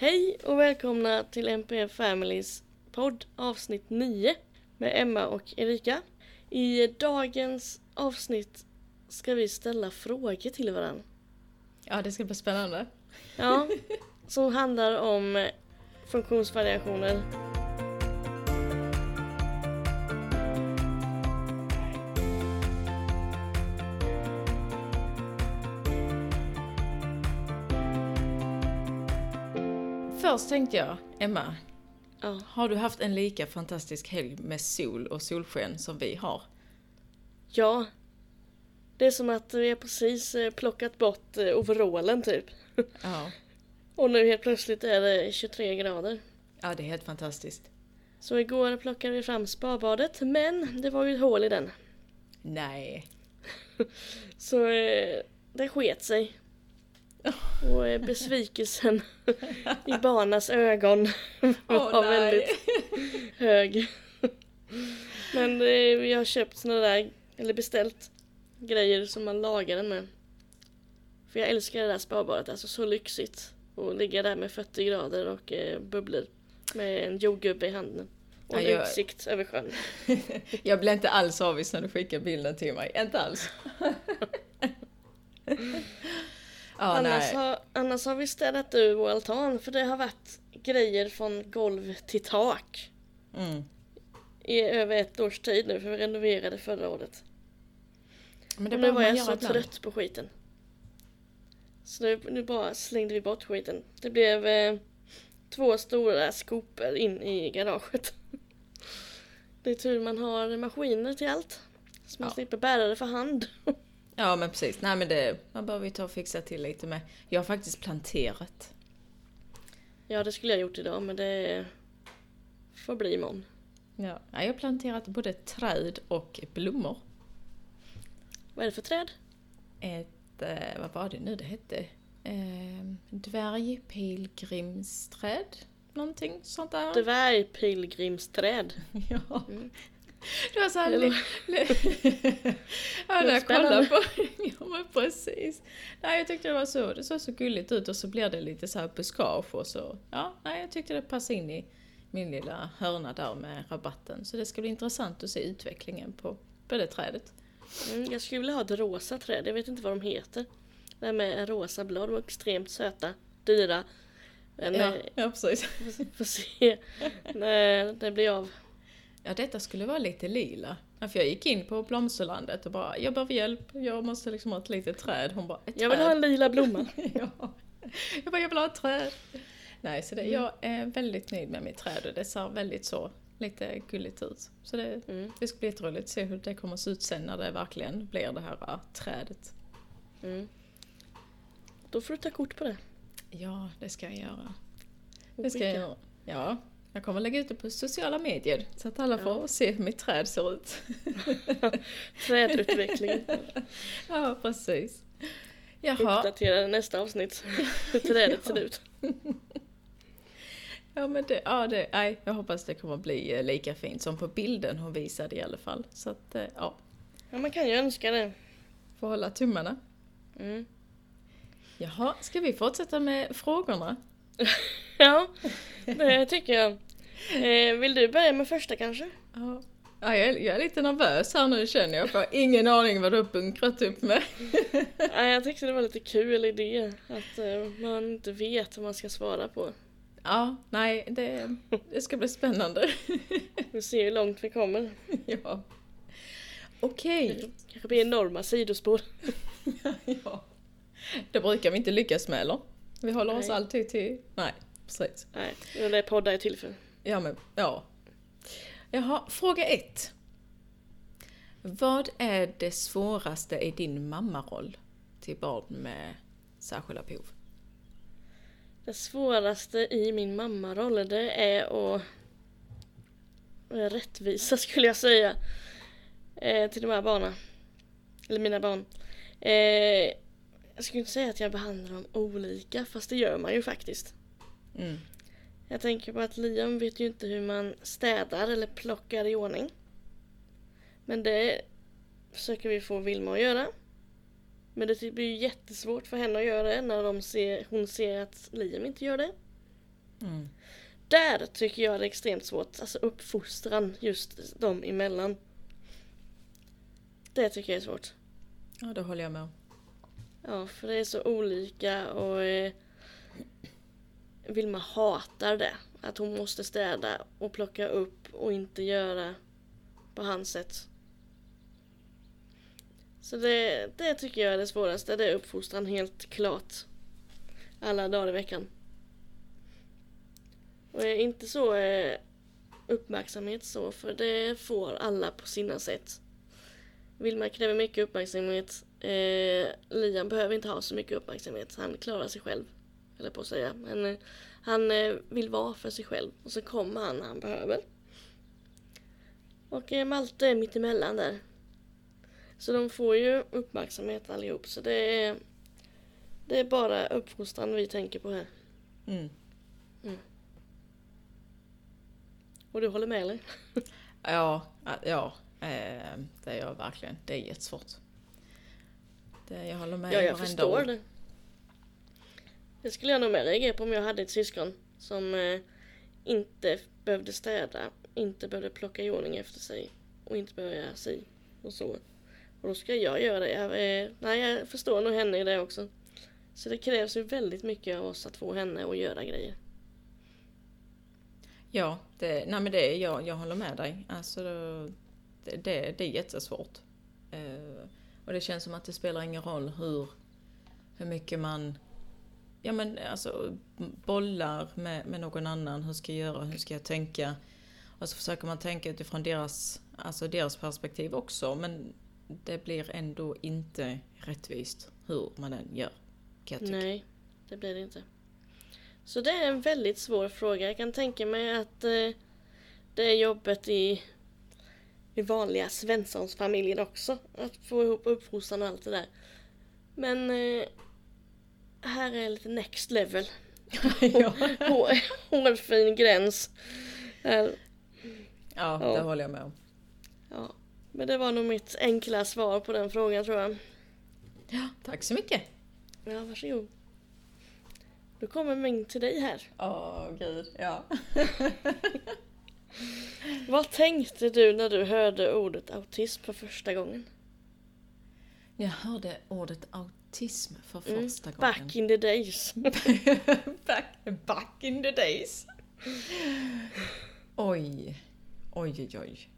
Hej och välkomna till MPF Families podd avsnitt 9 med Emma och Erika. I dagens avsnitt ska vi ställa frågor till varandra. Ja, det ska bli spännande. Ja, som handlar om funktionsvariationer. Först tänkte jag, Emma, Ja, har du haft en lika fantastisk helg med sol och solsken som vi har? ja. Det är som att vi har precis eh, plockat bort eh, overallen typ. Ja. Och nu helt plötsligt är det 23 grader. Ja, det är helt fantastiskt. Så igår plockade vi fram spabadet men det var ju ett hål i den. Nej. Så eh, det sket sig. Och eh, besvikelsen i barnas ögon var nej. väldigt hög. Men eh, vi har köpt såna där, eller beställt grejer som man lagar den med. För jag älskar det där spabadet, alltså så lyxigt. Och ligga där med 40 grader och eh, bubblor. Med en jordgubbe i handen. Och en jag- utsikt över sjön. Jag blev inte alls avis när du skickade bilden till mig. Inte alls. Ja, annars, har, annars har vi städat ur vår altan för det har varit grejer från golv till tak. Mm. i över ett års tid nu för vi renoverade förra året. Men det Och nu var jag så ibland. trött på skiten. Så nu, nu bara slängde vi bort skiten. Det blev eh, två stora skopor in i garaget. Det är tur man har maskiner till allt. Så man Ja. slipper bära det för hand. Ja, men precis. Nej, men det, man behöver ju ta och fixa till lite med. Jag har faktiskt planterat. Ja det skulle jag gjort idag men det får bli imorgon. Ja. Ja, jag har planterat både träd och blommor. Vad är det för träd? ett, eh, vad var det nu det hette? Eh, dvärgpilgrimsträd? Någonting sånt där. Dvärgpilgrimsträd. Ja. Mm. Det var såhär... Le, ja, när jag kollade på... Ja men precis. Nej, jag tyckte det var så, det såg så gulligt ut och så blir det lite så här buskage och så. Ja, nej, jag tyckte det passade in i min lilla hörna där med rabatten. Så det ska bli intressant att se utvecklingen på, på det trädet. Mm, jag skulle vilja ha ett rosa träd, jag vet inte vad de heter. Det här med rosa blad, de är extremt söta, dyra. Men Ja, eh, ja precis. får se när det blir av. Ja, detta skulle vara lite lila. Ja, För jag gick in på blomsterlandet och bara, jag behöver hjälp, jag måste liksom ha ett litet träd. Hon bara, ett Jag vill träd? ha en lila blomma. ja. Jag bara, jag vill ha ett träd. Nej, så det, jag är väldigt nöjd med mitt träd och det ser väldigt så, lite gulligt ut. Så det, Mm, det ska bli jätteroligt att se hur det kommer att se ut sen när det verkligen blir det här äh, trädet. mm. Då får du ta kort på det. Ja, det ska jag göra. och Det ska jag göra. Ja, jag kommer lägga ut det på sociala medier så att alla Ja. får se hur mitt träd ser ut. Trädutveckling. Ja, precis. Jaha, Uppdatera nästa avsnitt. Hur trädet ser ut. ja men det, ja det, nej, jag hoppas det kommer bli eh, lika fint som på bilden hon visade i alla fall. Så att, eh, ja, Ja, man kan ju önska det. får hålla tummarna. Mm. Jaha, ska vi fortsätta med frågorna? Ja, det tycker jag. Eh, vill du börja med första kanske? Ja. Ja, jag, är, jag är lite nervös här nu känner jag, för jag har ingen aning vad du har bunkrat upp med. Ja, jag tyckte det var lite kul idé att eh, man inte vet vad man ska svara på. Ja, nej, det, det ska bli spännande. Vi ser hur långt vi kommer. ja. Okej. Kanske blir enorma sidospår. ja. Det brukar vi inte lyckas med eller? Vi håller oss Nej. alltid till... Nej, precis. Nej, det är det poddar är till för. Ja, men ja. Jaha, fråga ett. Vad är det svåraste i din mammaroll till barn med särskilda behov? Det svåraste i min mammaroll det är att rättvisa skulle jag säga. Eh, till de här barnen. Eller mina barn. Eh, jag skulle inte säga att jag behandlar dem olika fast det gör man ju faktiskt. Mm. Jag tänker på att Liam vet ju inte hur man städar eller plockar i ordning. Men det försöker vi få Vilma att göra. Men det blir ju jättesvårt för henne att göra det när de ser, hon ser att Liam inte gör det. Mm. Där tycker jag det är extremt svårt, alltså uppfostran just dem emellan. Det tycker jag är svårt. Ja, det håller jag med om. Ja, för det är så olika och eh, Vilma hatar det. Att hon måste städa och plocka upp och inte göra på hans sätt. Så det, det tycker jag är det svåraste. Det är uppfostran helt klart. Alla dagar i veckan. Och är inte så eh, uppmärksamhet så, för det får alla på sina sätt. Vilma kräver mycket uppmärksamhet. Eh, Liam behöver inte ha så mycket uppmärksamhet. Han klarar sig själv. Eller på att säga. Men eh, han eh, vill vara för sig själv. Och så kommer han när han behöver. Och eh, Malte är mittemellan där. Så de får ju uppmärksamhet allihop. Så det är, det är bara uppfostran vi tänker på här. Mm. Och du håller med eller? Ja, ja, det är jag verkligen. Det är jättesvårt. Det, jag håller med Ja, jag förstår ord. det. Det skulle jag nog mer reagera på om jag hade ett syskon som eh, inte behövde städa, inte behövde plocka i ordning efter sig och inte behövde göra sig och så. Och då ska jag göra det. Jag, eh, nej, jag förstår nog henne i det också. Så det krävs ju väldigt mycket av oss att få henne att göra grejer. Ja, det, nej men det, jag, jag håller med dig. Alltså, det, det, det är jättesvårt. Eh, och det känns som att det spelar ingen roll hur, hur mycket man ja, men, alltså, bollar med, med någon annan. Hur ska jag göra? Hur ska jag tänka? Och så försöker man tänka utifrån deras, alltså deras perspektiv också. Men det blir ändå inte rättvist hur man än gör. Kan jag tycka. Nej, det blir det inte. Så det är en väldigt svår fråga. Jag kan tänka mig att eh, det är jobbet i, i vanliga Svenssonsfamiljer också. Att få ihop uppfostran och allt det där. Men eh, här är lite next level. ja. Hår, hårfin gräns. Här, ja, Ja. det håller jag med om. ja. Men det var nog mitt enkla svar på den frågan tror jag. Tack så mycket. Ja, varsågod. Då kommer min till dig här. Åh, gud. Ja. Vad tänkte du när du hörde ordet autism för första gången? Jag hörde ordet autism för Mm, första gången. Back in the days. back, back in the days. Oj, oj, oj, oj.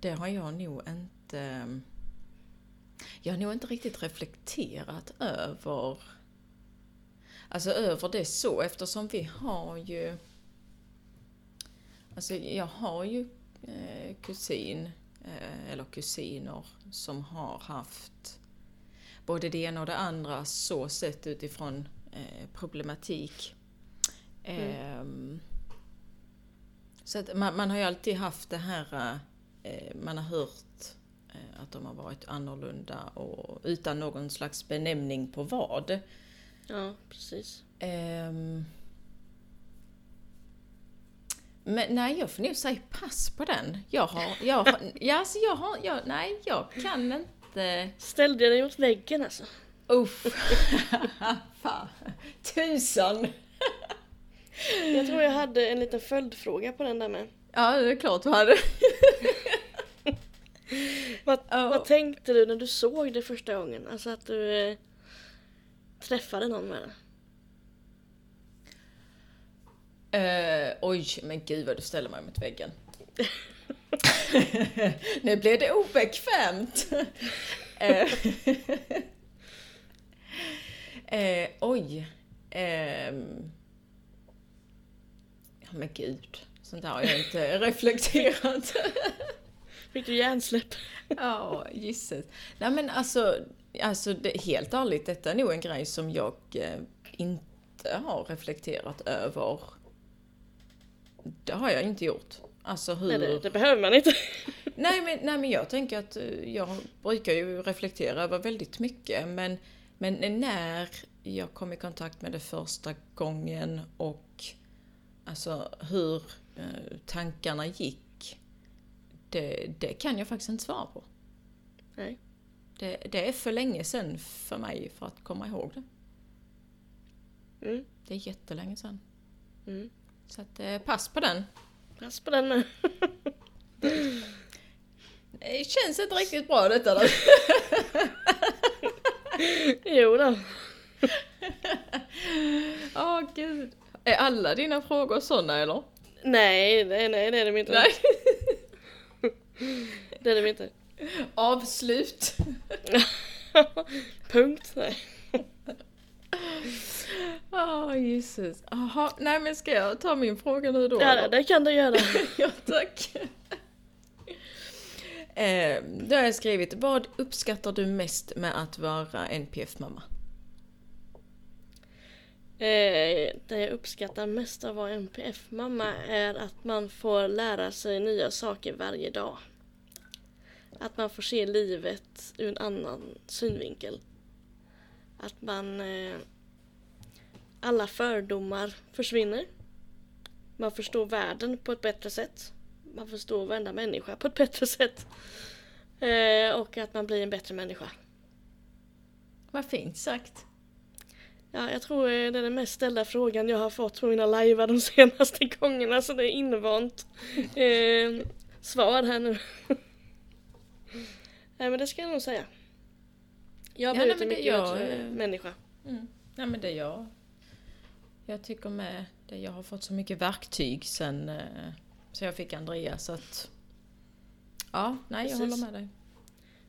Det har jag nog inte... Jag har nog inte riktigt reflekterat över... Alltså över det så eftersom vi har ju... Alltså jag har ju eh, kusin, eller kusiner, som har haft både det ena och det andra så sett utifrån eh, problematik. Ehm, så att man, man har ju alltid haft det här, eh, man har hört eh, att de har varit annorlunda och utan någon slags benämning på vad. Ja, precis. Ehm, men nej, jag får nog säga pass på den. Jag har, jag har, ja, alltså jag har, jag, nej, jag kan inte. Ställde jag dig mot väggen alltså? Uff. Fan. Tusan. Jag tror jag hade en liten följdfråga på den där med. Ja, det är klart du hade. Vad, Ja. vad tänkte du när du såg det första gången? Alltså att du eh, träffade någon med det. Eh, oj, men gud vad du ställer mig mot väggen. nu blev det obekvämt. Eh, eh, oj. Ehm. ja men gud, sånt där har jag inte reflekterat. Fick du hjärnsläpp? Ja, gisses. Nej men alltså, alltså det, helt ärligt, detta är nog en grej som jag inte har reflekterat över. Det har jag inte gjort. Alltså hur... Nej, det, det behöver man inte. Nej men, nej men jag tänker att eh, jag brukar ju reflektera över väldigt mycket men, men när jag kom i kontakt med det första gången och alltså hur eh, tankarna gick det, det kan jag faktiskt inte svara på. Nej. Det, det är för länge sedan för mig för att komma ihåg det. Mm. Det är jättelänge sedan. Mm. Så att, eh, pass på den. Pass på den nu. Det känns inte riktigt bra detta då. jo då. Åh gud. Är alla dina frågor sådana eller? Nej, nej, nej det är de inte. Nej. Det är de inte. Avslut. Punkt. Nej. Åh Jesus. Jaha, nej men ska jag ta min fråga nu då? Ja, det kan du göra. ja tack. Eh, då har jag skrivit, vad uppskattar du mest med att vara NPF-mamma? Eh, det jag uppskattar mest av att vara NPF-mamma är att man får lära sig nya saker varje dag. Att man får se livet ur en annan synvinkel. Att man... Eh, alla fördomar försvinner. Man förstår världen på ett bättre sätt. Man förstår varenda människa på ett bättre sätt. Eh, och att man blir en bättre människa. Vad fint sagt. Ja, jag tror eh, det är den mest ställda frågan jag har fått på mina live de senaste gångerna så det är invant eh, svar här nu. Nej men det ska jag nog säga. Jag har Ja, blivit nej, en mycket jag, bättre människa. Mm. Nej men det jag... Jag tycker med det, jag har fått så mycket verktyg sen eh, så jag fick Andreas så att... Ja, nej jag Precis. håller med dig.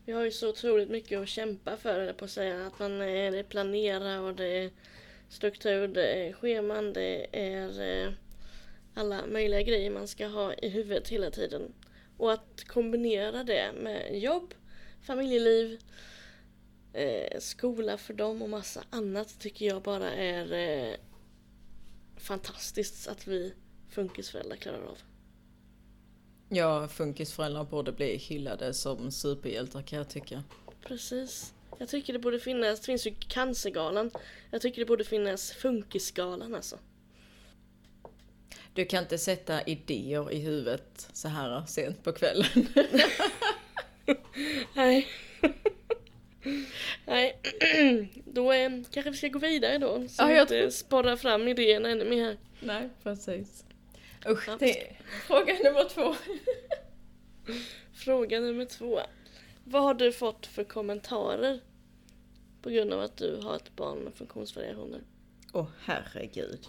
Vi har ju så otroligt mycket att kämpa för det på att säga. Att man det är planera och det är struktur, det är scheman, det är eh, alla möjliga grejer man ska ha i huvudet hela tiden. Och att kombinera det med jobb, familjeliv, eh, skola för dem och massa annat tycker jag bara är fantastiskt att vi funkisföräldrar klarar av. Ja, funkisföräldrar borde bli hyllade som superhjältar kan jag tycka. Precis. Jag tycker det borde finnas, det finns ju Cancergalan. Jag tycker det borde finnas Funkisgalan alltså. Du kan inte sätta idéer i huvudet så här sent på kvällen. Nej. Nej. Då eh, kanske vi ska gå vidare då. Så Ja, vi inte tror- sporrar fram idéerna ännu mer. Nej, precis. Usch, Ja. det fråga nummer två. Fråga nummer två. Vad har du fått för kommentarer på grund av att du har ett barn med funktionsvariationer? Åh herregud.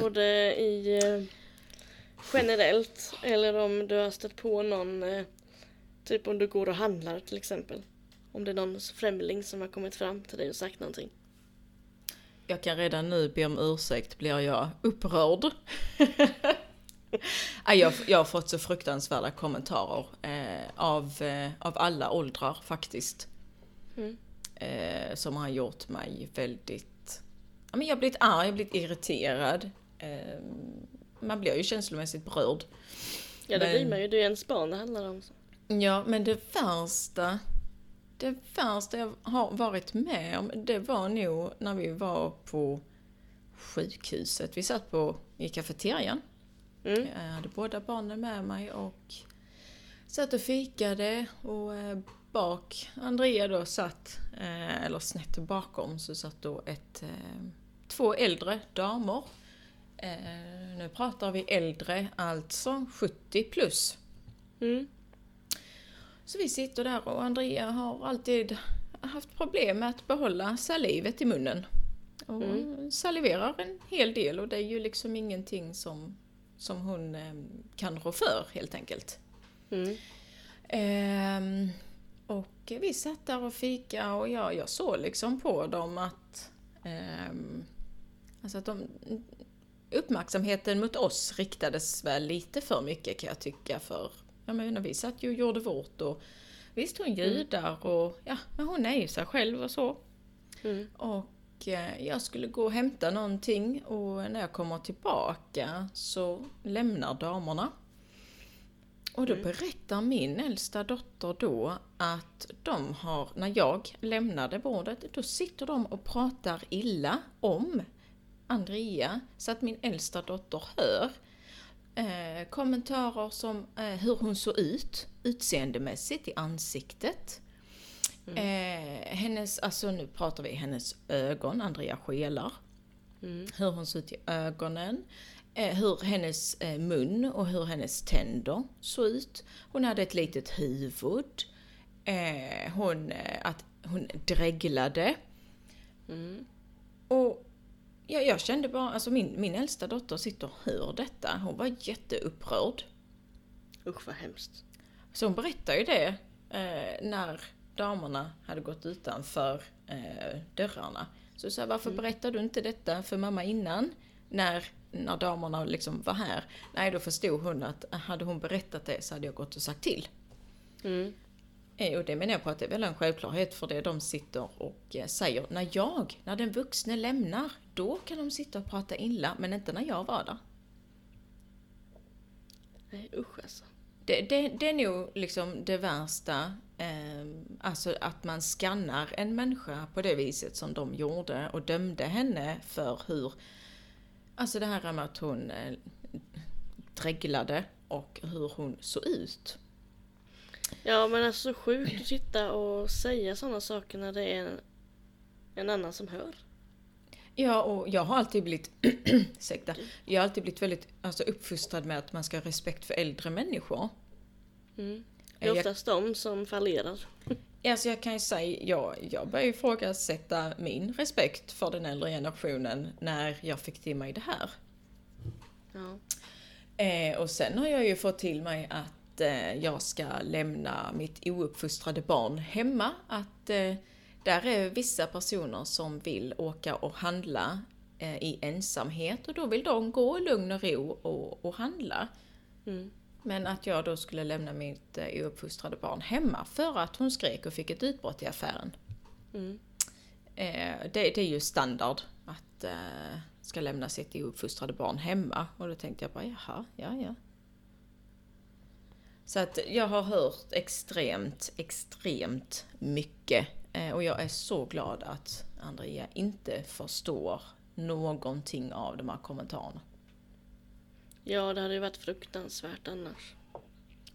Både i eh, generellt eller om du har stött på någon, eh, typ om du går och handlar till exempel. Om det är någon främling som har kommit fram till dig och sagt någonting. Jag kan redan nu be om ursäkt, blir jag upprörd. Jag, jag har fått så fruktansvärda kommentarer eh, av, eh, av alla åldrar faktiskt. Mm. Eh, som har gjort mig väldigt... Ja, men jag har blivit arg, jag har blivit irriterad. Eh, man blir ju känslomässigt berörd. Ja det Men- blir man ju, det är ju ens barn det handlar om. Så. Ja, men det värsta, det värsta jag har varit med om, det var nog när vi var på sjukhuset. Vi satt på, i kafeterian. Mm. Jag hade båda barnen med mig och satt och fikade och eh, bak, Andrea då satt, eh, eller snett bakom, så satt då ett, eh, två äldre damer. Nu pratar vi äldre, alltså 70 plus. Mm. Så vi sitter där och Andrea har alltid haft problem med att behålla salivet i munnen. Och Mm. saliverar en hel del och det är ju liksom ingenting som, som hon eh, kan rå för helt enkelt. Mm. Ehm, och vi satt där och fika och jag, jag såg liksom på dem att, ehm, alltså att de, uppmärksamheten mot oss riktades väl lite för mycket kan jag tycka för jag menar, vi satt ju och gjorde vårt och visst hon ljudar och ja, men hon är ju sig själv och så. Mm. Och eh, jag skulle gå och hämta någonting och när jag kommer tillbaka så lämnar damerna. Och då berättar min äldsta dotter då att de har, när jag lämnade bordet, då sitter de och pratar illa om Andrea så att min äldsta dotter hör eh, kommentarer som eh, hur hon såg ut utseendemässigt i ansiktet. Eh, hennes, alltså nu pratar vi hennes ögon, Andrea skelar. Mm. Hur hon såg ut i ögonen. Eh, hur hennes eh, mun och hur hennes tänder såg ut. Hon hade ett litet huvud. Eh, hon, eh, att hon dreglade. Mm. Och ja, jag kände bara, alltså min, min äldsta dotter sitter och hör detta. Hon var jätteupprörd. Usch vad hemskt. Så hon berättade ju det eh, när damerna hade gått utanför eh, dörrarna. Så sa, varför berättade du inte detta för mamma innan? När, när damerna liksom var här. Nej, då förstod hon att eh, hade hon berättat det så hade jag gått och sagt till. Mm. Eh, Och det menar jag på att det är väl en självklarhet för det de sitter och eh, säger. När jag, när den vuxne lämnar, då kan de sitta och prata illa, men inte när jag var där. Nej usch alltså. Det, det, det är nog liksom det värsta, eh, alltså att man skannar en människa på det viset som de gjorde och dömde henne för hur, alltså det här med att hon eh, dreglade och hur hon såg ut. Ja men alltså så sjukt att sitta och säga sådana saker när det är en, en annan som hör. Ja, och jag har alltid blivit, ursäkta, jag har alltid blivit väldigt alltså, uppfostrad med att man ska ha respekt för äldre människor. Mm. Det är Jag- oftast de som fallerar. Alltså jag kan ju säga, jag, jag började ifrågasätta min respekt för den äldre generationen när jag fick till mig det här. Ja. Eh, och sen har jag ju fått till mig att eh, jag ska lämna mitt ouppfostrade barn hemma. Att eh, där är vissa personer som vill åka och handla eh, i ensamhet och då vill de gå i lugn och ro och, och handla. Mm. Men att jag då skulle lämna mitt eh, ouppfostrade barn hemma för att hon skrek och fick ett utbrott i affären. Mm. Eh, det, det är ju standard att eh, ska lämna sitt ouppfostrade barn hemma. Och då tänkte jag bara, jaha, ja, ja. Så att jag har hört extremt, extremt mycket. Eh, och jag är så glad att Andrea inte förstår någonting av de här kommentarerna. ja det hade ju varit fruktansvärt annars.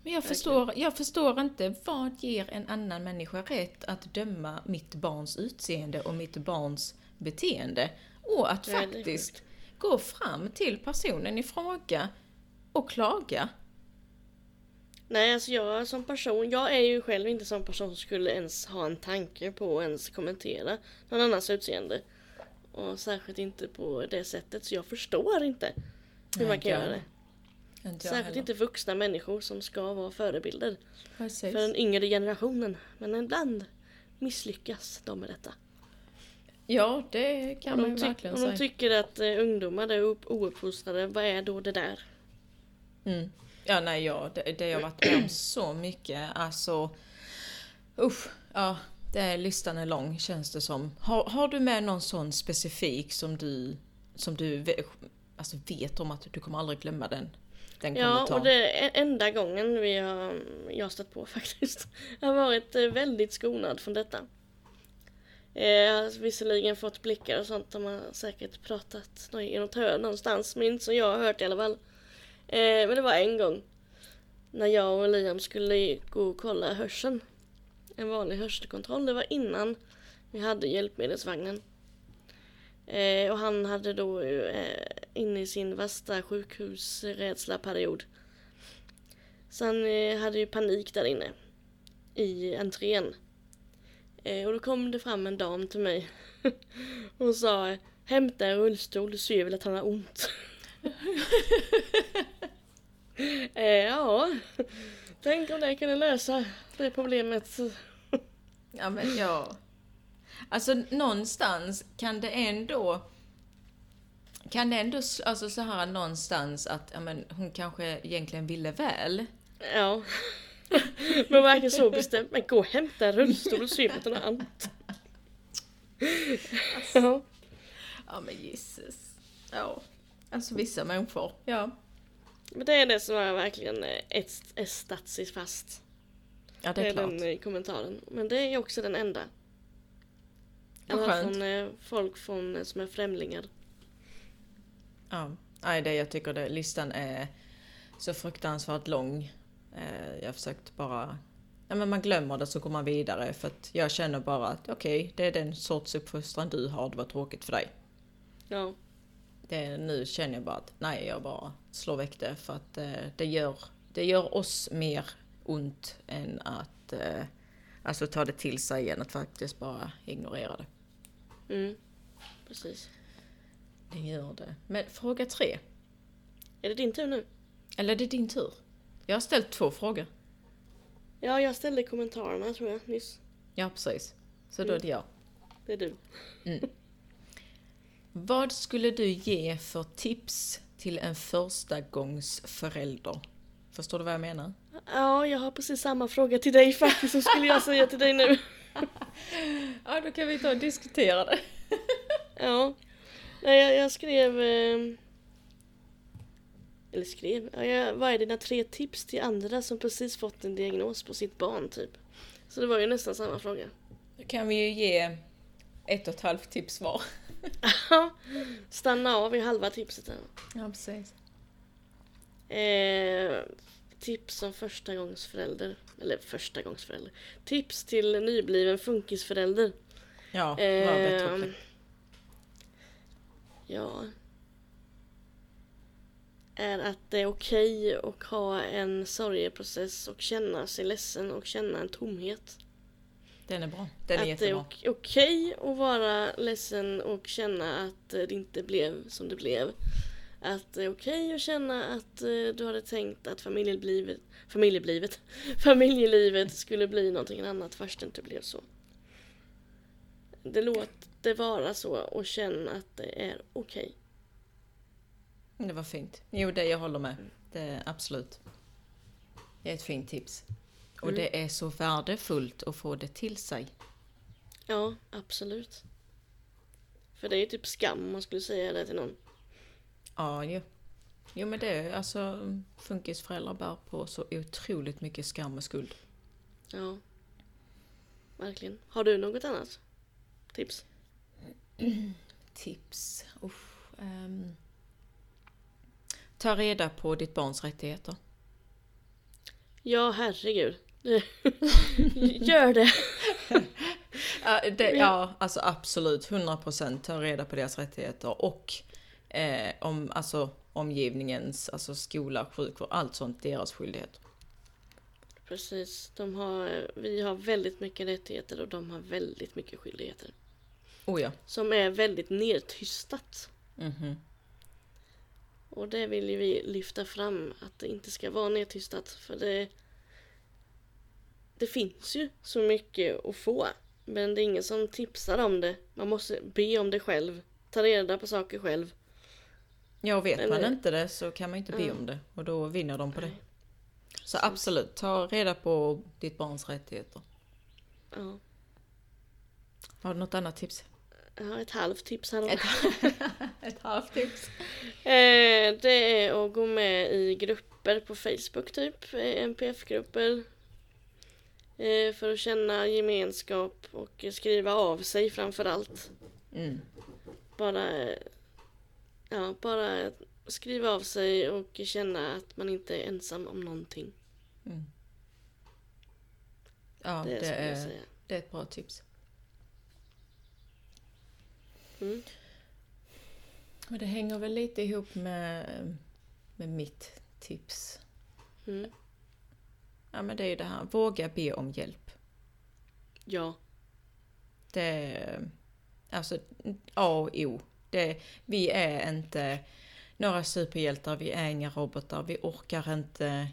Men jag förstår, jag förstår inte, vad ger en annan människa rätt att döma mitt barns utseende och mitt barns beteende? Och att faktiskt gå fram till personen i fråga och klaga. Nej alltså jag som person, jag är ju själv inte som person som skulle ens ha en tanke på att ens kommentera någon annans utseende. Och särskilt inte på det sättet, så jag förstår inte hur Nej, man kan jag- göra det. Inte Särskilt heller. inte vuxna människor som ska vara förebilder Precis. för den yngre generationen. Men ibland misslyckas de med detta. Ja, det kan Om man de, ju verkligen om de säga. tycker att eh, ungdomar är upp- ouppfostrade, vad är då det där? Mm. Ja, nej, ja, det, det har jag varit med om så mycket. Alltså, usch, ja, det är, listan är lång känns det som. Har, har du med någon sån specifik som du, som du alltså, vet om att du kommer aldrig glömma den, den Ja, och det är enda gången vi har, jag har stött på faktiskt. Jag har varit eh, väldigt skonad från detta. Eh, Jag har visserligen fått blickar och sånt, de har säkert pratat i något hörn någonstans, men inte som jag har hört i alla fall. Eh, Men det var en gång när jag och Liam skulle gå och kolla hörseln. En vanlig hörselkontroll, det var innan vi hade hjälpmedelsvagnen. Eh, och han hade då eh, inne i sin värsta sjukhusrädsla-period. Så han eh, hade ju panik där inne. I entrén. Eh, och då kom det fram en dam till mig. och sa Hämta en rullstol, du ser väl att han har ont. eh, ja, tänk om det kunde lösa det problemet. Ja, men ja. Alltså någonstans kan det ändå kan det ändå, alltså så här någonstans att ja, men, hon kanske egentligen ville väl. Ja. Men verkligen så bestämt. Men gå och hämta en rullstol och se att han har ont. Ja. Ja men Jesus. Ja. Alltså vissa människor. Ja. Men det är det som är verkligen eh, ett estat sig fast. Ja det är klart. den eh, kommentaren. Men det är också den enda. Vad Alla skönt. från eh, folk från, eh, som är främlingar. Ja. Nej det jag tycker det, listan är så fruktansvärt lång. Eh, Jag har försökt bara Ja, men man glömmer det så går man vidare för att jag känner bara att okej, det är den sorts uppfostran du har, det var tråkigt för dig. Ja. Det, nu känner jag bara att nej, jag bara slår väck det för att eh, det, gör, det gör oss mer ont än att eh, alltså ta det till sig än att faktiskt bara ignorera det. Mm. Precis. Det gör det. Men fråga tre. Är det din tur nu? Eller är det din tur? Jag har ställt två frågor. Ja, jag ställde kommentarerna tror jag nyss. Ja, precis. Så då är det jag. Det är du. Vad skulle du ge för tips till en första gångs förälder? Förstår du vad jag menar? Ja, jag har precis samma fråga till dig faktiskt som skulle jag säga till dig nu. Ja, då kan vi ta och diskutera det. Ja. Nej, jag, jag skrev... Eh, eller skrev? Ja, jag, vad är dina tre tips till andra som precis fått en diagnos på sitt barn typ? Så det var ju nästan samma fråga. Då kan vi ju ge ett och ett halvt tips var. Stanna av i halva tipset här. Ja, precis. Eh, tips som förstagångsförälder. Eller förstagångsförälder. Tips till nybliven funkisförälder. Ja, vad bättre Ja. Är att det är okej att ha en sorgeprocess och känna sig ledsen och känna en tomhet. Den är bra. Den är att det är jättebra. ok- okej att vara ledsen och känna att eh, det inte blev som det blev. Att det är okej att känna att eh, du hade tänkt att familjelivet, familjelivet, familjelivet skulle bli någonting annat fast det inte blev så. Det låter vara så och känna att det är okej. Det var fint. Jo, det jag håller med. Det absolut. Det är ett fint tips. Och Mm. det är så värdefullt att få det till sig. Ja, absolut. För det är ju typ skam om man skulle säga det till någon. Ja, ju. Jo, men det är alltså funkisföräldrar bär på så otroligt mycket skam och skuld. Ja. Verkligen. Har du något annat tips? Tips? Uff, ehm. Ta reda på ditt barns rättigheter. Ja, herregud. Gör det. Ja, det, ja alltså absolut. 100% ta reda på deras rättigheter och eh, om alltså, omgivningens, alltså skola, sjukvård, allt sånt, deras skyldighet. Precis. De har, vi har väldigt mycket rättigheter och de har väldigt mycket skyldigheter. Oh ja. Som är väldigt nedtystat. Mhm. Och det vill ju vi lyfta fram att det inte ska vara nedtystat. För det, det finns ju så mycket att få. Men det är ingen som tipsar om det. Man måste be om det själv. Ta reda på saker själv. Ja, vet man Eller- inte det så kan man inte be Ja. om det och då vinner de på det. Så absolut, ta reda på ditt barns rättigheter. Ja. Har du något annat tips? Jag har ett halvt tips här. Ett, ett halvt tips. Eh, det är att gå med i grupper på Facebook typ, eh, NPF-grupper. Eh, för att känna gemenskap och skriva av sig framför allt. Mm. Bara, ja, bara skriva av sig och känna att man inte är ensam om någonting. Mm. Ja, Det, det, är, säga. det är ett bra tips. Mm. Och det hänger väl lite ihop med, med mitt tips. Mm. Ja men det är ju det här, våga be om hjälp. Ja, Det alltså A och O. Det, vi är inte några superhjältar, vi är inga robotar, vi orkar inte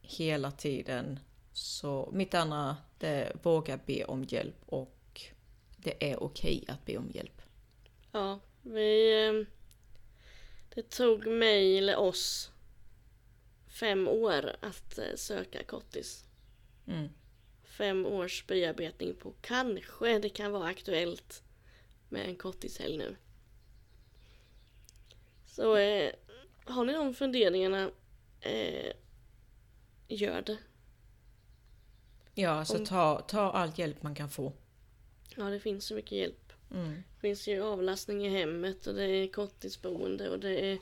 hela tiden. Så mitt andra, det är våga be om hjälp och det är okej att be om hjälp. ja. Vi, eh, det tog mig eller oss fem år att eh, söka kottis. Mm. fem års bearbetning på kanske det kan vara aktuellt med en korttidshelg nu. Så eh, har ni de funderingarna, eh, gör det. Ja, alltså Om- ta, ta all hjälp man kan få. Ja, det finns så mycket hjälp. Mm. Det finns ju avlastning i hemmet och det är korttidsboende och det är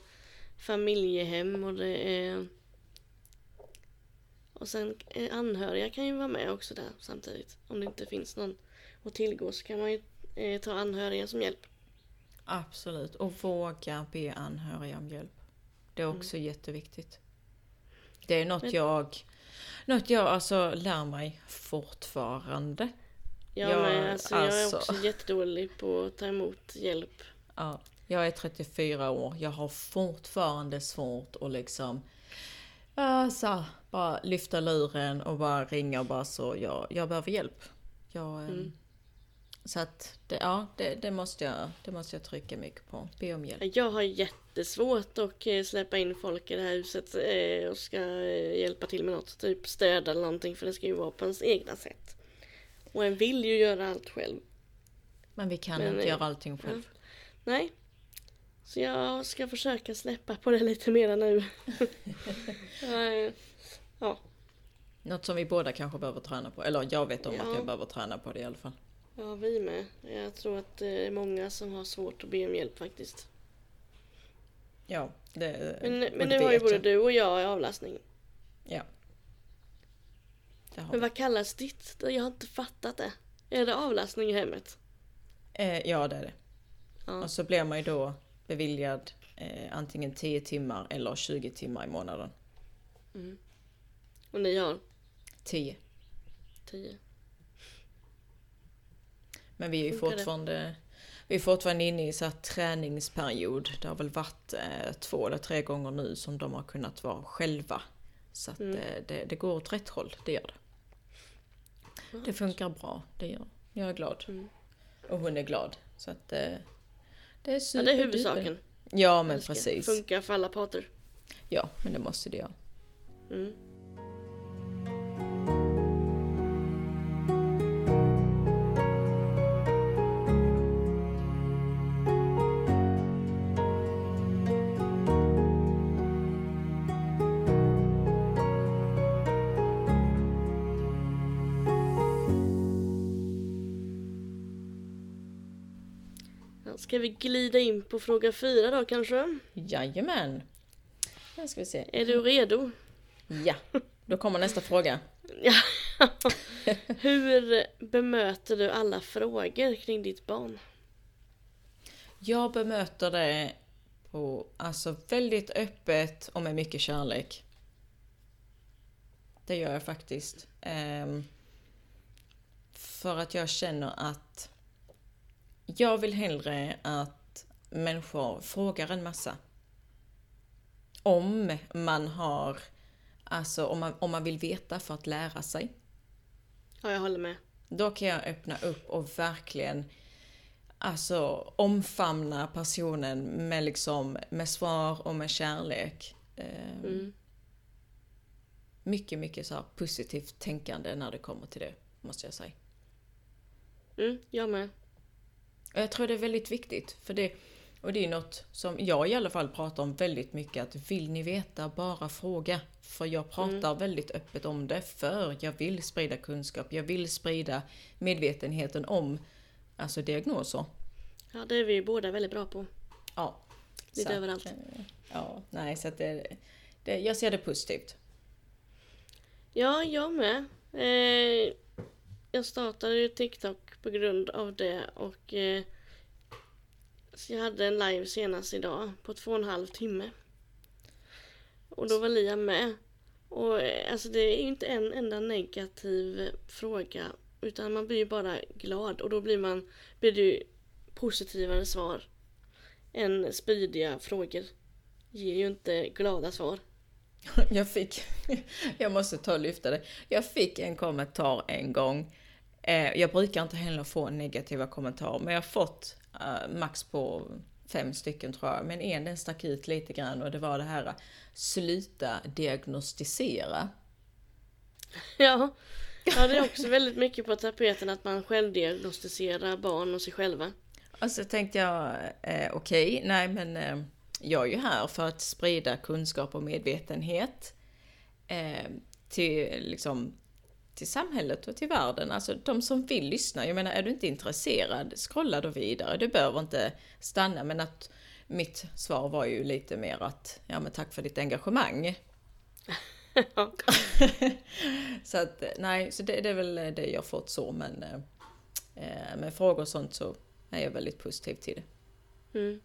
familjehem och det är... Och sen eh, anhöriga kan ju vara med också där samtidigt. Om det inte finns någon att tillgå så kan man ju eh, ta anhöriga som hjälp. Absolut. Och våga be anhöriga om hjälp. Det är också jätteviktigt. Det är något Men- jag, något jag alltså lär mig fortfarande. Jag, Ja, med, alltså, jag är alltså. också jättedålig på att ta emot hjälp. Ja, jag är 34 år, jag har fortfarande svårt att liksom äh, så, bara lyfta luren och bara ringa och bara så, jag, jag behöver hjälp. Jag, ehm, Mm. Så att, det, ja, det, det, måste jag, det måste jag trycka mycket på. Be om hjälp. Jag har jättesvårt att eh, släppa in folk i det här huset eh, och ska eh, hjälpa till med något, typ städa eller någonting för det ska ju vara på ens egna sätt. Och en vill ju göra allt själv. Men vi kan Men, inte göra allting själv. Nej. Så jag ska försöka släppa på det lite mer nu. Ja, Något som vi båda kanske behöver träna på. Eller jag vet om Ja. att jag behöver träna på det i alla fall. ja, vi med. Jag tror att det är många som har svårt att be om hjälp faktiskt. Ja, det, Men, men nu har ju både jag. du och jag avlastning. Ja. Men vad kallas ditt? Jag har inte fattat det. Är det avlastning i hemmet? Eh, ja, det är det. Ja. Och så blir man ju då beviljad eh, antingen 10 timmar eller 20 timmar i månaden. Och ni har 10. 10. Men vi är ju fortfarande, vi är fortfarande inne i så träningsperiod. Det har väl varit eh, två eller tre gånger nu som de har kunnat vara själva. Så att Mm. eh, det, det går åt rätt håll, det gör det. Det funkar bra, det gör Jag är glad. Mm. Och hon är glad. Så att eh, det är Ja, super det är huvudsaken. Ja men precis. Funkar för alla parter. Ja, men det måste det göra. Mm. Ska vi glida in på fråga fyra då kanske? Jajamän. Nu ska vi se. Är du redo? Ja, då kommer nästa fråga. Ja. Hur bemöter du alla frågor kring ditt barn? Jag bemöter det på, alltså väldigt öppet och med mycket kärlek. Det gör jag faktiskt. Ehm, för att jag känner att jag vill hellre att människor frågar en massa. Om man har, alltså om man, om man vill veta för att lära sig. Ja, jag håller med. Då kan jag öppna upp och verkligen alltså omfamna personen med liksom med svar och med kärlek. Eh, Mm. Mycket, mycket så här positivt tänkande när det kommer till det, måste jag säga. Mm, jag med. Jag tror det är väldigt viktigt, för det, och det är något som jag i alla fall pratar om väldigt mycket, att vill ni veta, bara fråga. För jag pratar väldigt öppet om det, för jag vill sprida kunskap, jag vill sprida medvetenheten om alltså diagnoser. Ja, det är vi ju båda väldigt bra på. Ja. Lite Så överallt. eh, Ja, nej så att det, det, jag ser det positivt. Ja, jag med. Eh, jag startade ju TikTok på grund av det och eh, så jag hade en live senast idag på två och en halv timme. Och då var Liam med. Och eh, alltså det är ju inte en enda negativ fråga utan man blir ju bara glad och då blir man blir det ju positivare svar än spydiga frågor. Ger ju inte glada svar. Jag fick, jag måste ta och lyfta det. Jag fick en kommentar en gång. Eh, Jag brukar inte heller få negativa kommentarer, men jag har fått eh, max på fem stycken tror jag. Men en den stack ut lite grann och det var det här sluta diagnostisera. Ja. ja, det är också väldigt mycket på tapeten att man självdiagnostiserar barn och sig själva. Och så tänkte jag, eh, okej, nej men eh, jag är ju här för att sprida kunskap och medvetenhet eh, till, liksom, till samhället och till världen. Alltså de som vill lyssna. Jag menar, är du inte intresserad, scrolla då vidare. Du behöver inte stanna. Men att mitt svar var ju lite mer att, ja men tack för ditt engagemang. Så att, nej, så det, det är väl det jag fått så. Men eh, med frågor och sånt så är jag väldigt positiv till det. Mm.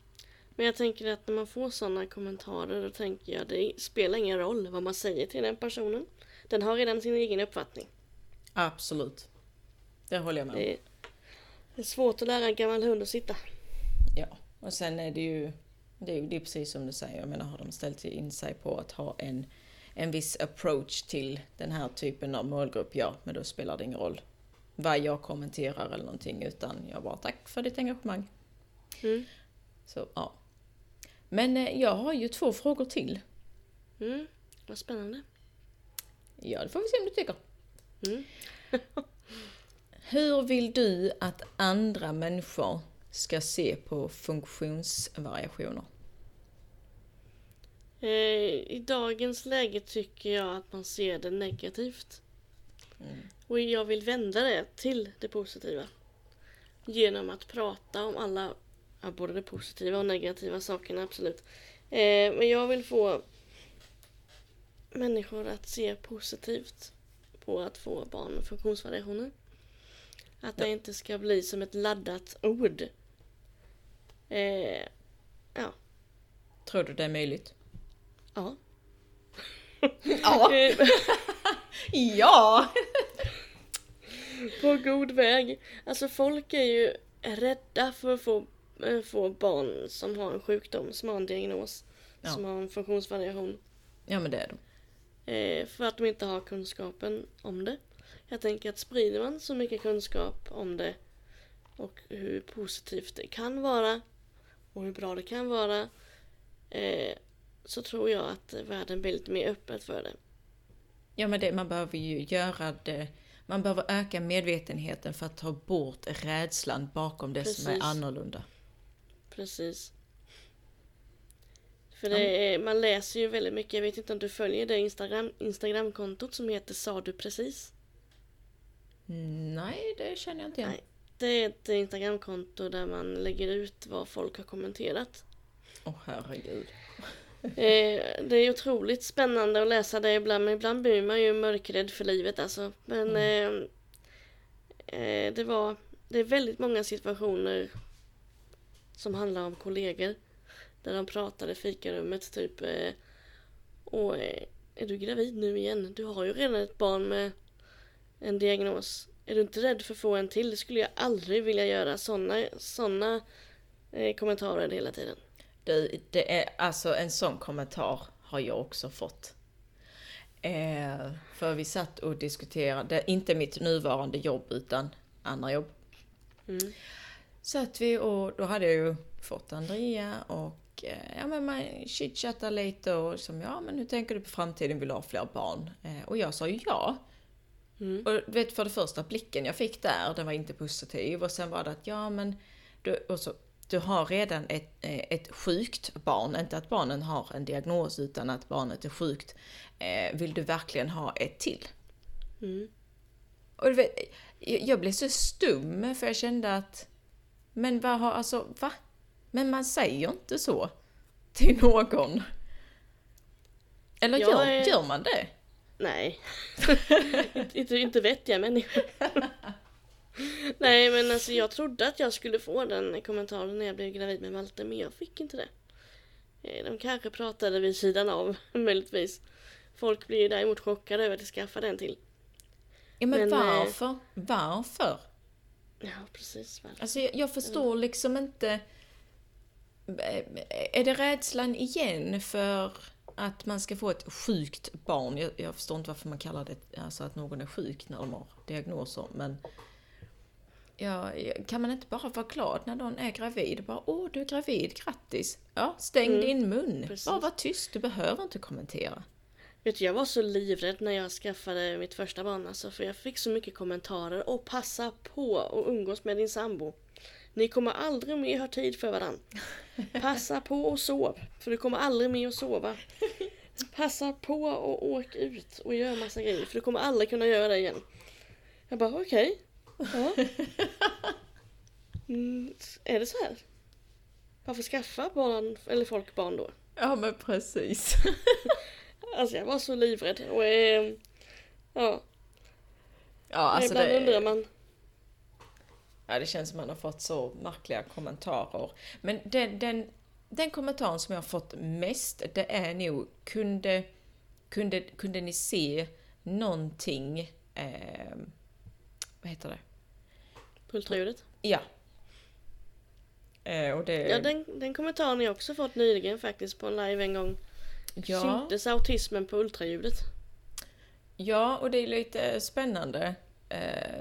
Men jag tänker att när man får sådana kommentarer då tänker jag det spelar ingen roll vad man säger till den personen. Den har redan sin egen uppfattning. Absolut. Det håller jag med om. Det är, svårt att lära en gammal hund att sitta. Ja, och sen är det ju det är ju det är precis som du säger. Jag menar, har de ställt in sig på att ha en, en viss approach till den här typen av målgrupp, ja, men då spelar det ingen roll vad jag kommenterar eller någonting, utan jag bara tack för ditt engagemang. Mm. Så, ja. Men eh, jag har ju två frågor till. Mm. Vad spännande. Ja, det får vi se om du tycker. Mm. Hur vill du att andra människor ska se på funktionsvariationer? Eh, I dagens läge tycker jag att man ser det negativt. Mm. Och jag vill vända det till det positiva. Genom att prata om alla, ja, både det positiva och negativa sakerna absolut. Eh, men jag vill få människor att se positivt på att få barn med funktionsvariationer. Att det Ja. inte ska bli som ett laddat ord. Eh, ja. Tror du det är möjligt? Ja. Ja! Ja! på god väg. Alltså folk är ju rädda för att få, eh, få barn som har en sjukdom, som har en diagnos, Ja. som har en funktionsvariation. Ja men det är de. Eh, för att de inte har kunskapen om det. Jag tänker att sprider man så mycket kunskap om det och hur positivt det kan vara och hur bra det kan vara eh, så tror jag att världen blir lite mer öppen för det. Ja men det, man behöver ju göra det, man behöver öka medvetenheten för att ta bort rädslan bakom det som är Precis. annorlunda. Precis. För det är, man läser ju väldigt mycket, jag vet inte om du följer det Instagram, Instagramkontot som heter Sa du precis? Mm, Nej, det känner jag inte igen. Nej. Det är ett Instagramkonto där man lägger ut vad folk har kommenterat. Åh herregud. Eh, det är otroligt spännande att läsa det ibland, men ibland blir man ju mörkrädd för livet alltså. Men eh, eh, det var, det är väldigt många situationer som handlar om kollegor. Där de pratade i fikarummet typ eh, Och eh, är du gravid nu igen? Du har ju redan ett barn med en diagnos. Är du inte rädd för att få en till? Det skulle jag aldrig vilja göra. Såna, såna eh, kommentarer hela tiden. Det, det är alltså en sån kommentar har jag också fått. Eh, för vi satt och diskuterade, inte mitt nuvarande jobb utan andra jobb. Mm. Satt vi och då hade jag ju fått Andrea och eh, ja men man chitchattar lite och som ja men hur tänker du på framtiden, vill du ha fler barn? Eh, och jag sa ju ja. Mm. Och du vet för det första blicken jag fick där, den var inte positiv och sen var det att ja men du, och så, du har redan ett, eh, ett sjukt barn, inte att barnen har en diagnos utan att barnet är sjukt. Vill du verkligen ha ett till? Mm. Och du vet, jag jag blev så stum för jag kände att men vad har, alltså va? Men man säger inte så till någon. Eller Jag gör, är- gör man det? Nej. inte, inte, vettiga människor. Nej men alltså jag trodde att jag skulle få den kommentaren när jag blev gravid med Malte men jag fick inte det. Eh, De kanske pratade vid sidan av möjligtvis. Folk blir ju däremot chockade över att jag skaffade en till. Ja men, Men, eh, varför? Varför? Ja precis. Väl. Alltså jag, jag förstår liksom inte... Är det rädslan igen för att man ska få ett sjukt barn? Jag, jag förstår inte varför man kallar det alltså att någon är sjuk när de har diagnoser, men... Ja, kan man inte bara vara glad när någon är gravid? Bara, åh, du är gravid, grattis! Ja, stäng Mm, din mun! precis. Bara var tyst, du behöver inte kommentera. Vet du, jag var så livrädd när jag skaffade mitt första barn alltså, för jag fick så mycket kommentarer. Och passa på att umgås med din sambo. Ni kommer aldrig mer ha tid för varandra. Passa på och sov, för du kommer aldrig mer att sova. Passa på och åk ut och gör massa grejer, för du kommer aldrig kunna göra det igen. Jag bara, okej. Ja. Mm, är det så här? Varför skaffa barn, eller folk barn då? Ja, men precis. Alltså jag var så livrädd och eh, ja, Ja, alltså ibland det, undrar man. Ja, det känns som man har fått så märkliga kommentarer. Men den, den, den kommentaren som jag har fått mest, det är nog kunde, kunde, kunde ni se någonting, eh, vad heter det? På ultraljudet. Ja. Eh, och det, Ja, den, den kommentaren har jag också fått nyligen faktiskt på en live en gång. ja, Syntes autismen på ultraljudet? ja, och det är lite spännande. Eh,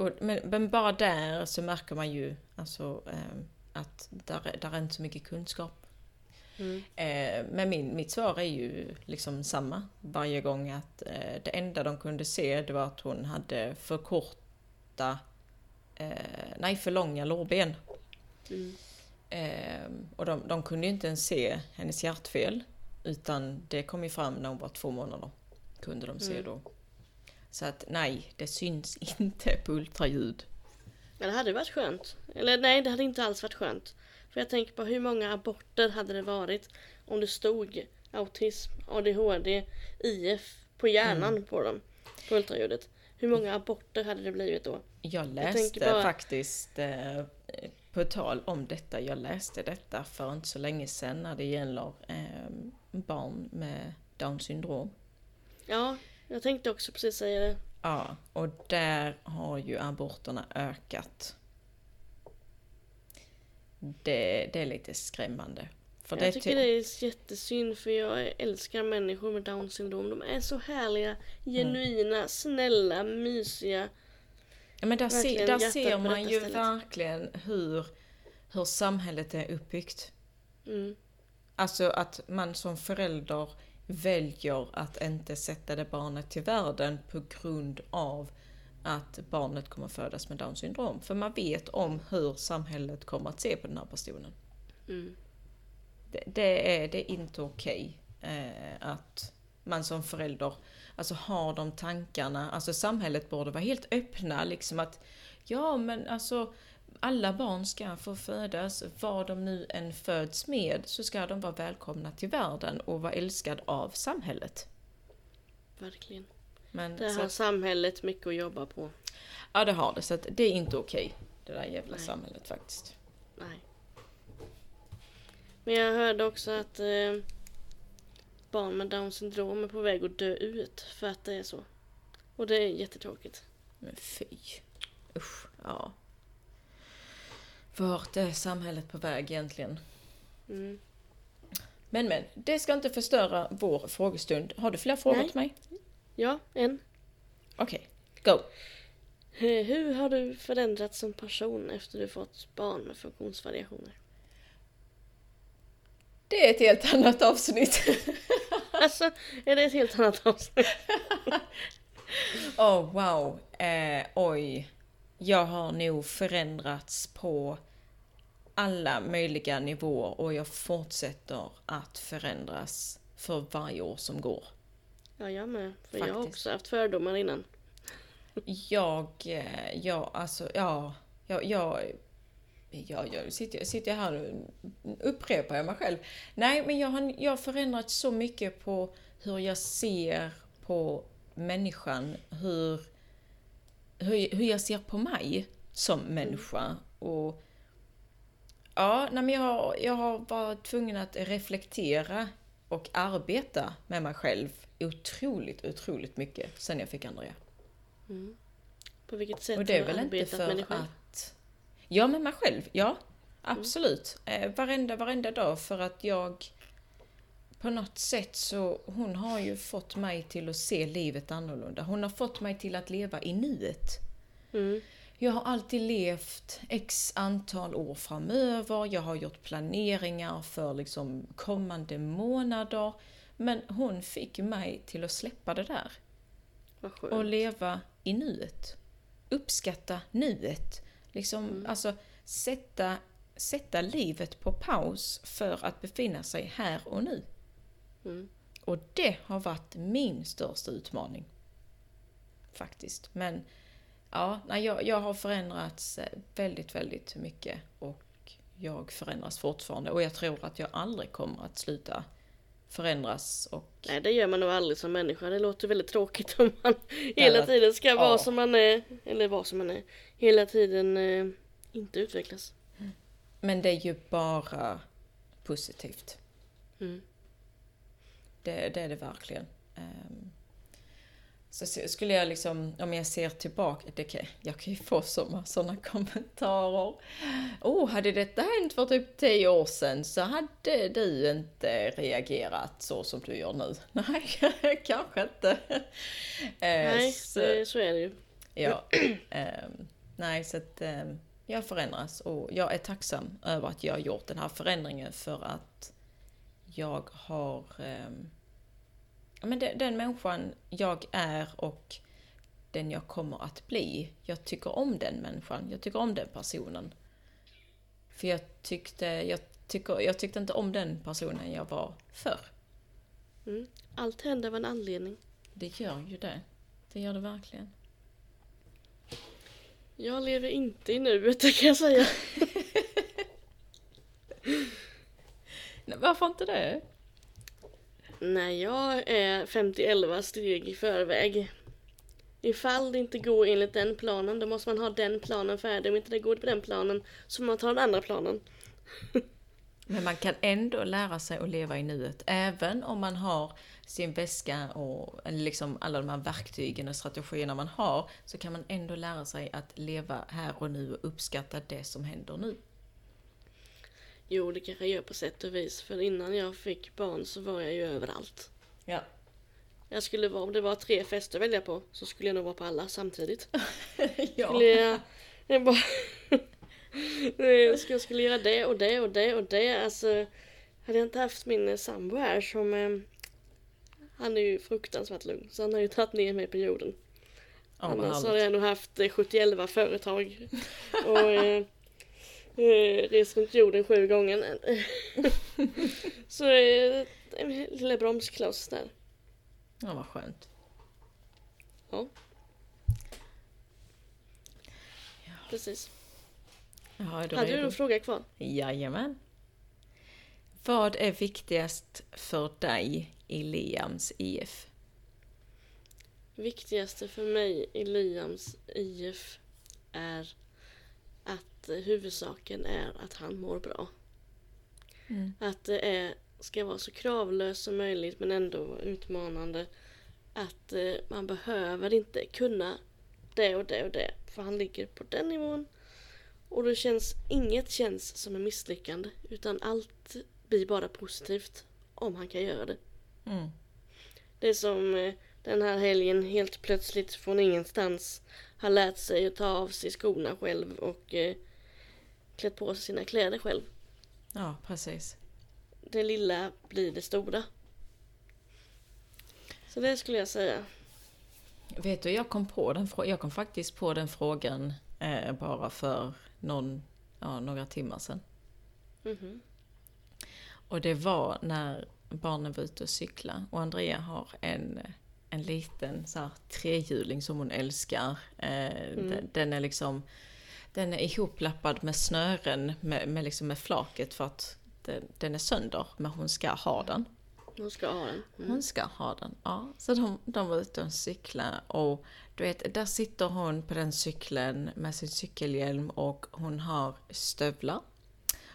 och, men, men bara där så märker man ju alltså, eh, att där, är- där är inte så mycket kunskap. Mm. Eh, men min, mitt svar är ju liksom samma varje gång att eh, det enda de kunde se det var att hon hade för korta, nej för långa lårben. Mm. Eh, och de, de kunde ju inte ens se hennes hjärtfel utan det kom ju fram när hon var två månader. Kunde de se Mm. då. Så att nej, det syns inte på ultraljud. Men det hade varit skönt. Eller nej, det hade inte alls varit skönt. För jag tänker på hur många aborter hade det varit om det stod autism, ADHD, IF på hjärnan Mm. på dem. På ultraljudet. Hur många aborter hade det blivit då? Jag läste bara- faktiskt, eh, på tal om detta, jag läste detta för inte så länge sedan när det gäller eh, barn med Down syndrom. Ja, jag tänkte också precis säga det. Ja, och där har ju aborterna ökat. Det, det är lite skrämmande. För jag det tycker ty- det är jättesynd för jag älskar människor med down syndrom. De är så härliga, genuina, snälla, mysiga. Ja, men där, se, där ser man ju stället. verkligen hur, hur samhället är uppbyggt. Mm. Alltså att man som förälder väljer att inte sätta det barnet till världen på grund av att barnet kommer födas med Downs syndrom. För man vet om hur samhället kommer att se på den här personen. Mm. Det, det, är, det är inte okej eh, att man som förälder alltså har de tankarna. Alltså samhället borde vara helt öppna liksom att ja men alltså alla barn ska få födas, vad de nu än föds med, så ska de vara välkomna till världen och vara älskad av samhället. Verkligen. Men, Det har att, samhället mycket att jobba på. ja det har det, så det är inte okej. Det där jävla Nej. samhället faktiskt. Nej. Men jag hörde också att eh, barn med down syndrom är på väg att dö ut för att det är så. Och det är jättetråkigt. Men fy. Usch, ja. Vart är samhället på väg egentligen? Mm. Men men, det ska inte förstöra vår frågestund. Har du fler frågor Nej. till mig? Ja, en. Okej, go! Eh, Hur har du förändrats som person efter du fått barn med funktionsvariationer? Det är ett helt annat avsnitt. Alltså, är det ett helt annat avsnitt? oh wow, eh, oj. Jag har nog förändrats på alla möjliga nivåer och jag fortsätter att förändras för varje år som går. Ja, jag med. För jag har Faktiskt. också haft fördomar innan. Jag, eh, jag, alltså, ja, jag, jag, ja, jag sitter, sitter jag här och upprepar jag mig själv. Nej, men jag har, jag har förändrats så mycket på hur jag ser på människan, hur, hur, hur jag ser på mig som människa. Och Ja, nej, men jag, har, jag har varit tvungen att reflektera och arbeta med mig själv otroligt, otroligt mycket sen jag fick Andrea. Mm. På vilket sätt Och det är har väl inte arbetat för med dig själv? att... Ja, med mig själv. Ja, absolut. Eh, varenda, varenda dag för att jag... På något sätt så... Hon har ju fått mig till att se livet annorlunda. Hon har fått mig till att leva i nuet. Mm. Jag har alltid levt x antal år framöver. Jag har gjort planeringar för liksom kommande månader. Men hon fick mig till att släppa det där och leva i nuet. Uppskatta nuet. Liksom, Mm. alltså sätta, sätta livet på paus för att befinna sig här och nu. Mm. Och det har varit min största utmaning. Faktiskt. Men ja, nej, jag, jag har förändrats eh, väldigt, väldigt mycket. Och jag förändras fortfarande. Och jag tror att jag aldrig kommer att sluta förändras. Och Nej, det gör man nog aldrig som människa. Det låter väldigt tråkigt om man hela tiden ska vara ja. som man är. Eller vara som man är. Hela tiden eh, inte utvecklas. Men det är ju bara positivt. Mm. Det, det är det verkligen. Ehm, Så skulle jag liksom, om jag ser tillbaka, det kan, jag kan ju få sådana kommentarer. Oh, hade detta hänt för typ 10 år sedan så hade du inte reagerat så som du gör nu. Nej, kanske inte. Eh, Nej, så- så är det ju. Ja. ehm, nej, så att ehm, jag förändras och jag är tacksam över att jag har gjort den här förändringen för att jag har... ja, men den, den människan jag är och den jag kommer att bli. Jag tycker om den människan, jag tycker om den personen. För jag tyckte, jag tycker, jag tyckte inte om den personen jag var förr. Mm. Allt händer av en anledning. Det gör ju det. Det gör det verkligen. Jag lever inte i nuet, det kan jag säga. Nej, varför inte det? Nej, jag är 50-11 steg i förväg. Ifall det inte går enligt den planen, då måste man ha den planen färdig. Om inte det går på den planen, så får man ta den andra planen. Men man kan ändå lära sig att leva i nuet. Även om man har sin väska och liksom alla de här verktygen och strategierna man har, så kan man ändå lära sig att leva här och nu och uppskatta det som händer nu. Jo, det kanske jag gör på sätt och vis. För innan jag fick barn så var jag ju överallt. Ja. Jag skulle vara, om det var tre fester att välja på, så skulle jag nog vara på alla samtidigt. ja. Skulle jag, jag bara... jag skulle, jag skulle göra det och det och det och det. Alltså, hade jag inte haft min sambo här som... Eh, han är ju fruktansvärt lugn, så han har ju tagit ner mig på jorden. Vad Annars hade jag nog haft eh, 71 företag. Och eh, eh, rest runt jorden sju gånger. så eh, en lilla bromskloss där. Ja, vad skönt. Ja. Precis. Ja, Hade du en fråga kvar? Jajamän. Vad är viktigast för dig i Liams IF? Viktigaste för mig i Liams IF är att eh, huvudsaken är att han mår bra. Mm. Att det är, ska vara så kravlöst som möjligt men ändå utmanande. Att eh, man behöver inte kunna det och det och det. För han ligger på den nivån. Och det känns, inget känns som en misslyckande. Utan allt blir bara positivt om han kan göra det. Mm. Det är som eh, den här helgen helt plötsligt från ingenstans har lärt sig att ta av sig skorna själv och eh, klätt på sig sina kläder själv. Ja, precis. Det lilla blir det stora. Så det skulle jag säga. Vet du, jag kom, på den, jag kom faktiskt på den frågan eh, bara för någon, ja, några timmar sedan. Mhm. Och det var när barnen var ute och cykla och Andrea har en, en liten så här, trehjuling som hon älskar. Eh, den, den är liksom den är ihoplappad med snören med, med, liksom med flaket för att den, den är sönder, men hon ska ha den. Hon ska ha den. Mm. Hon ska ha den, ja. Så de, de var ute och cykla och du vet, där sitter hon på den cykeln med sin cykelhjälm och hon har stövlar.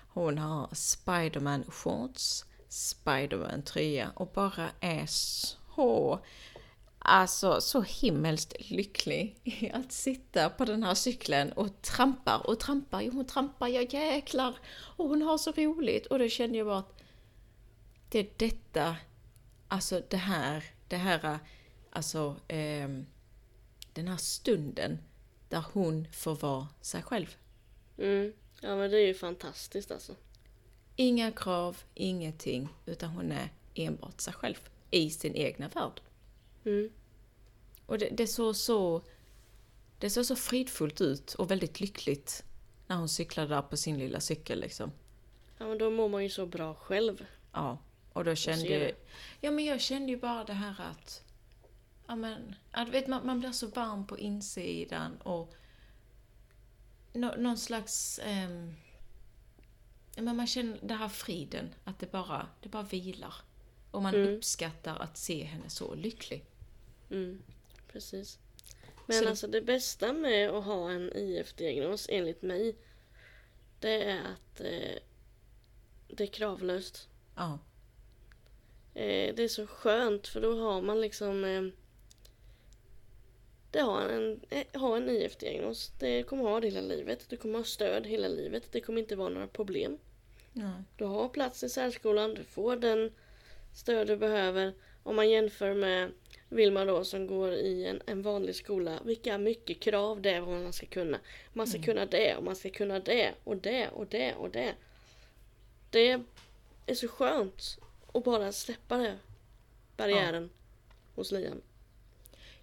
Hon har Spiderman shorts, Spiderman tröja och bara är så, alltså så himmelskt lycklig i att sitta på den här cykeln och trampar och trampar. Hon trampar, ja jäklar! Och hon har så roligt och då kände jag bara att det är detta Alltså det här, det här, alltså ehm, den här stunden där hon får vara sig själv. Mm. Ja men det är ju fantastiskt alltså. Inga krav, ingenting, utan hon är enbart sig själv i sin egna värld. Mm. Och det, det såg så, det såg så fridfullt ut och väldigt lyckligt när hon cyklade där på sin lilla cykel liksom. Ja men då mår man ju så bra själv. Ja, och då kände jag... Ja, men jag kände ju bara det här att... Ja, men... Ja, du vet, man, man blir så varm på insidan och... Nå, någon slags... ja, men man känner den här friden, att det bara, det bara vilar. Och man Mm. uppskattar att se henne så lycklig. Mm. Precis. Men Så alltså det bästa med att ha en IF-diagnos enligt mig det är att eh, det är kravlöst. Ja. Eh, det är så skönt för då har man liksom eh, det har en, eh, har en IF-diagnos. Det kommer ha det hela livet. Du kommer ha stöd hela livet. Det kommer inte vara några problem. Nej. Du har plats i särskolan, du får den stöd du behöver. Om man jämför med Vilma då som går i en, en vanlig skola. Vilka mycket krav det är vad man ska kunna. Man ska kunna det och man ska kunna det och det och det och det. Det är så skönt att bara släppa det. Barriären hos Liam.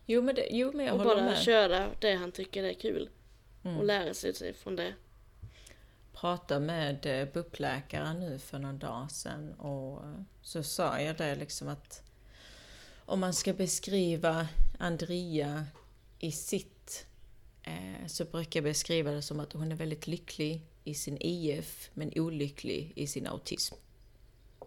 Jo men, det, jo, men jag Och håller bara med. köra det han tycker är kul. Mm. Och lära sig från det. pratade med eh, BUP-läkaren nu för någon dag sedan och eh, så sa jag det liksom att om man ska beskriva Andrea i sitt eh, så brukar jag beskriva det som att hon är väldigt lycklig i sin IF men olycklig i sin autism.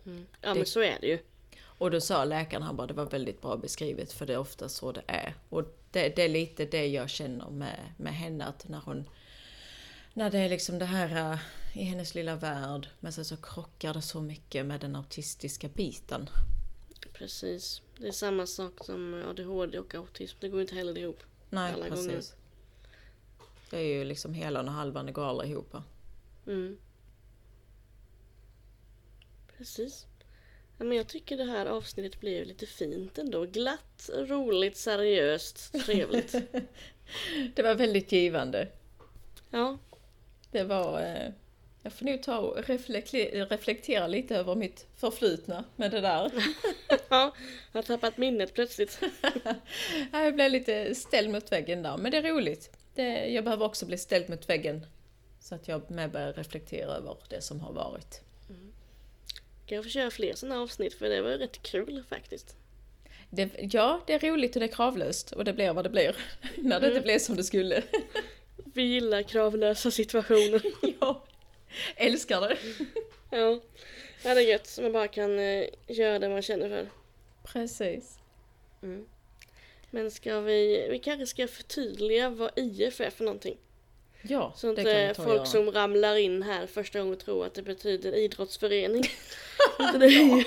Mm. Ja men så är det ju. Och då sa läkaren han bara det var väldigt bra beskrivet för det är ofta så det är. Och det, det är lite det jag känner med, med henne att när hon när det är liksom det här äh, i hennes lilla värld men sen så krockar det så mycket med den autistiska biten. Precis. Det är samma sak som ADHD och autism. Det går inte heller ihop. Nej Alla precis. gånger. Det är ju liksom helan och halvan, går aldrig ihop. Mm. Precis. Ja, men jag tycker det här avsnittet blev lite fint ändå. Glatt, roligt, seriöst, trevligt. Det var väldigt givande. Ja, Det var... Eh, jag får nog ta och reflekte- reflektera lite över mitt förflutna med det där. ja jag har tappat minnet plötsligt. Ja, Jag blev lite ställd mot väggen där, men det är roligt. Det, jag behöver också bli ställd mot väggen. Så att jag med börjar reflektera över det som har varit. Kan jag få köra fler sådana avsnitt för det var rätt kul faktiskt. Det, ja, det är roligt och det är kravlöst och det blir vad det blir. När det inte blir som det skulle. Vi gillar kravlösa situationer. ja, älskar det. ja. ja, det är gött. Man bara kan eh, göra det man känner för. Precis. Mm. Men ska vi, vi kanske ska förtydliga vad IF är för någonting. Ja, Så det inte kan vi ta och folk göra. som ramlar in här första gången tror att det betyder idrottsförening. Inte det är ju-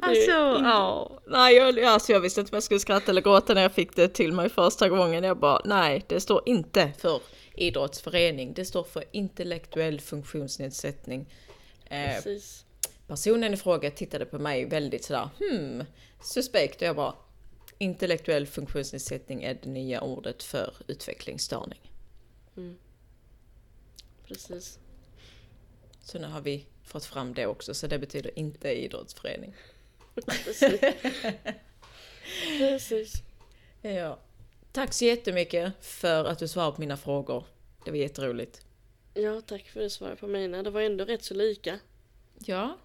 Alltså, ja. Nej, jag, alltså jag visste inte om jag skulle skratta eller gråta när jag fick det till mig första gången. Jag bara, nej, det står inte för idrottsförening. Det står för intellektuell funktionsnedsättning. Eh, Precis. personen i fråga tittade på mig väldigt sådär, hmm, suspekt. Och jag bara, intellektuell funktionsnedsättning är det nya ordet för utvecklingsstörning. Precis. Så nu har vi fått fram det också, så det betyder inte idrottsförening. Precis. Precis. Ja. Tack så jättemycket för att du svarade på mina frågor. Det var jätteroligt. Ja, tack för det svaret på mina. Det var ändå rätt så lika. Ja,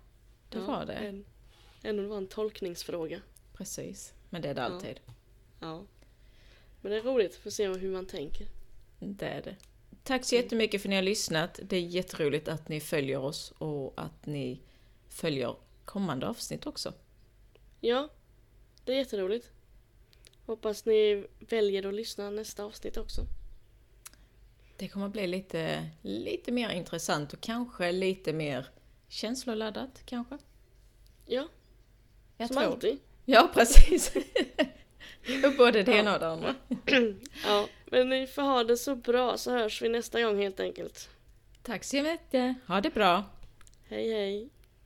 det ja, var det. En, ändå det var en tolkningsfråga. Precis. Men det är det alltid. Ja. Men det är roligt att se hur man tänker. Det är det. Tack så jättemycket för att ni har lyssnat. Det är jätteroligt att ni följer oss och att ni följer kommande avsnitt också. Ja, det är jätteroligt. Hoppas ni väljer att lyssna nästa avsnitt också. Det kommer bli lite, lite mer intressant och kanske lite mer känsloladdat kanske. Ja, Jag som tror. alltid. Ja, precis. Både det ena och det andra. Ja, men ni får ha det så bra så hörs vi nästa gång helt enkelt. Tack så mycket. Ha det bra. Hej hej!